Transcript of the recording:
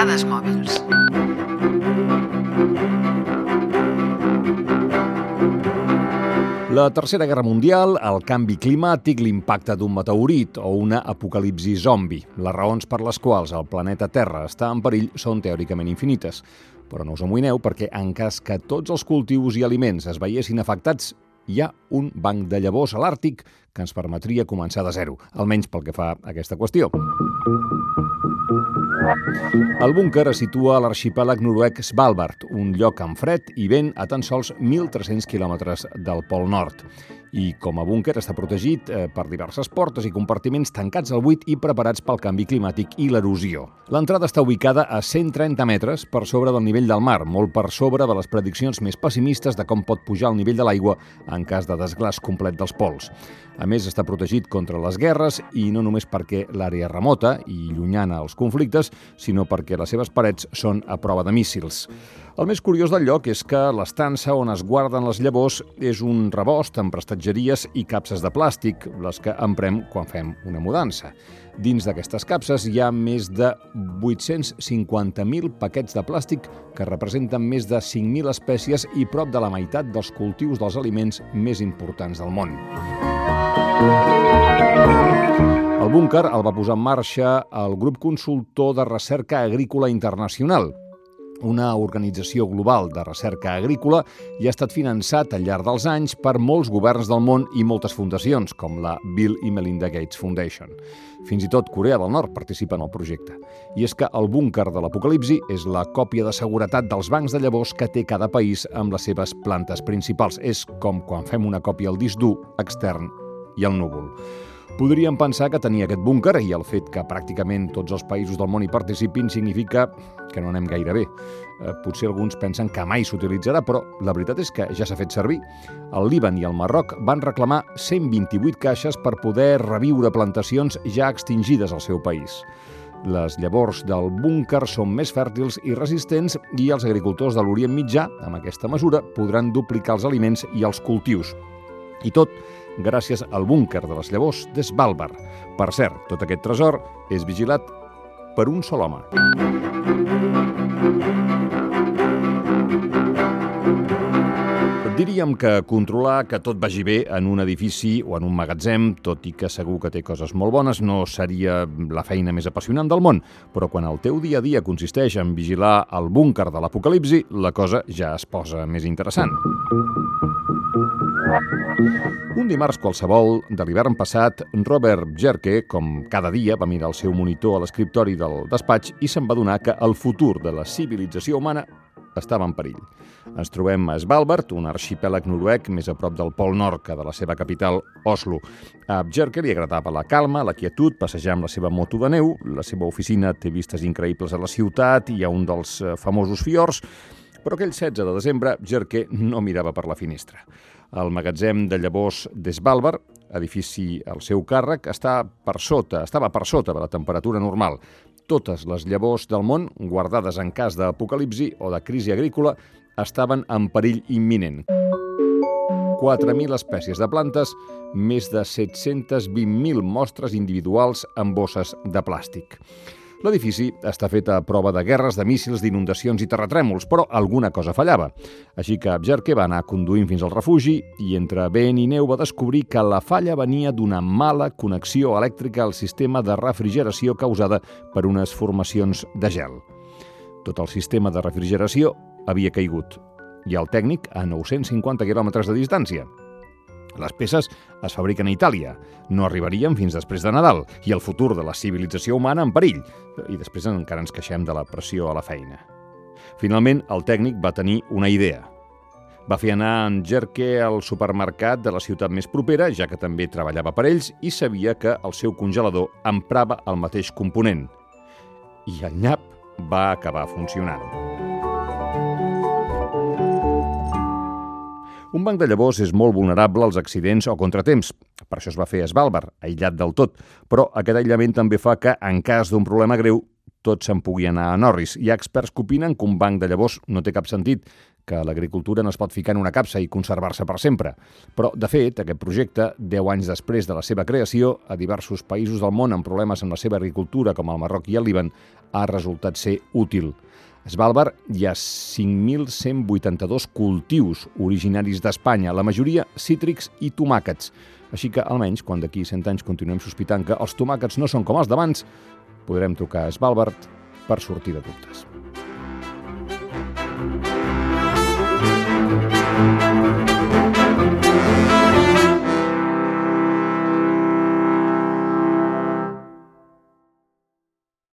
Dades mòbils. La Tercera Guerra Mundial, el canvi climàtic, l'impacte d'un meteorit o una apocalipsi zombi. Les raons per les quals el planeta Terra està en perill són teòricament infinites. Però no us amoïneu perquè en cas que tots els cultius i aliments es veiessin afectats, hi ha un banc de llavors a l'Àrtic que ens permetria començar de zero, almenys pel que fa a aquesta qüestió. El búnquer es situa a l'arxipèlag noruec Svalbard, un lloc amb fred i vent a tan sols 1.300 quilòmetres del Pol Nord i com a búnquer està protegit eh, per diverses portes i compartiments tancats al buit i preparats pel canvi climàtic i l'erosió. L'entrada està ubicada a 130 metres per sobre del nivell del mar, molt per sobre de les prediccions més pessimistes de com pot pujar el nivell de l'aigua en cas de desglàs complet dels pols. A més, està protegit contra les guerres i no només perquè l'àrea remota i llunyana als conflictes, sinó perquè les seves parets són a prova de míssils. El més curiós del lloc és que l'estança on es guarden les llavors és un rebost amb prestatgeries i capses de plàstic, les que emprem quan fem una mudança. Dins d'aquestes capses hi ha més de 850.000 paquets de plàstic que representen més de 5.000 espècies i prop de la meitat dels cultius dels aliments més importants del món. El búnquer el va posar en marxa el grup consultor de recerca agrícola internacional, una organització global de recerca agrícola i ha estat finançat al llarg dels anys per molts governs del món i moltes fundacions, com la Bill i Melinda Gates Foundation. Fins i tot Corea del Nord participa en el projecte. I és que el búnquer de l'apocalipsi és la còpia de seguretat dels bancs de llavors que té cada país amb les seves plantes principals. És com quan fem una còpia al disc dur, extern i al núvol. Podríem pensar que tenia aquest búnquer i el fet que pràcticament tots els països del món hi participin significa que no anem gaire bé. Eh, potser alguns pensen que mai s'utilitzarà, però la veritat és que ja s'ha fet servir. El Líban i el Marroc van reclamar 128 caixes per poder reviure plantacions ja extingides al seu país. Les llavors del búnquer són més fèrtils i resistents i els agricultors de l'Orient Mitjà, amb aquesta mesura, podran duplicar els aliments i els cultius. I tot gràcies al búnquer de les llavors de Svalbard. Per cert, tot aquest tresor és vigilat per un sol home. Diríem que controlar que tot vagi bé en un edifici o en un magatzem, tot i que segur que té coses molt bones, no seria la feina més apassionant del món, però quan el teu dia a dia consisteix en vigilar el búnquer de l'apocalipsi, la cosa ja es posa més interessant. Un dimarts qualsevol de l'hivern passat, Robert Jerke, com cada dia, va mirar el seu monitor a l'escriptori del despatx i se'n va donar que el futur de la civilització humana estava en perill. Ens trobem a Svalbard, un arxipèlag noruec més a prop del Pol Nord que de la seva capital, Oslo. A Jerker li agradava la calma, la quietud, passejar amb la seva moto de neu, la seva oficina té vistes increïbles a la ciutat i a un dels eh, famosos fiors, però aquell 16 de desembre, Jerke no mirava per la finestra. El magatzem de llavors d'Esvalbard, edifici al seu càrrec, està per sota, estava per sota de la temperatura normal. Totes les llavors del món, guardades en cas d'apocalipsi o de crisi agrícola, estaven en perill imminent. 4.000 espècies de plantes, més de 720.000 mostres individuals en bosses de plàstic. L'edifici està fet a prova de guerres, de míssils, d'inundacions i terratrèmols, però alguna cosa fallava. Així que Abjerke va anar conduint fins al refugi i entre vent i neu va descobrir que la falla venia d'una mala connexió elèctrica al sistema de refrigeració causada per unes formacions de gel. Tot el sistema de refrigeració havia caigut i el tècnic a 950 quilòmetres de distància. Les peces es fabriquen a Itàlia, no arribarien fins després de Nadal i el futur de la civilització humana en perill. I després encara ens queixem de la pressió a la feina. Finalment, el tècnic va tenir una idea. Va fer anar en Jerke al supermercat de la ciutat més propera, ja que també treballava per ells, i sabia que el seu congelador emprava el mateix component. I el nyap va acabar funcionant. Un banc de llavors és molt vulnerable als accidents o contratemps. Per això es va fer Svalbard, aïllat del tot. Però aquest aïllament també fa que, en cas d'un problema greu, tot se'n pugui anar a Norris. Hi ha experts que opinen que un banc de llavors no té cap sentit, que l'agricultura no es pot ficar en una capsa i conservar-se per sempre. Però, de fet, aquest projecte, 10 anys després de la seva creació, a diversos països del món amb problemes amb la seva agricultura, com el Marroc i el Líban, ha resultat ser útil. Svalbard hi ha 5.182 cultius originaris d'Espanya, la majoria cítrics i tomàquets. Així que, almenys, quan d'aquí 100 anys continuem sospitant que els tomàquets no són com els d'abans, podrem trucar a Svalbard per sortir de dubtes.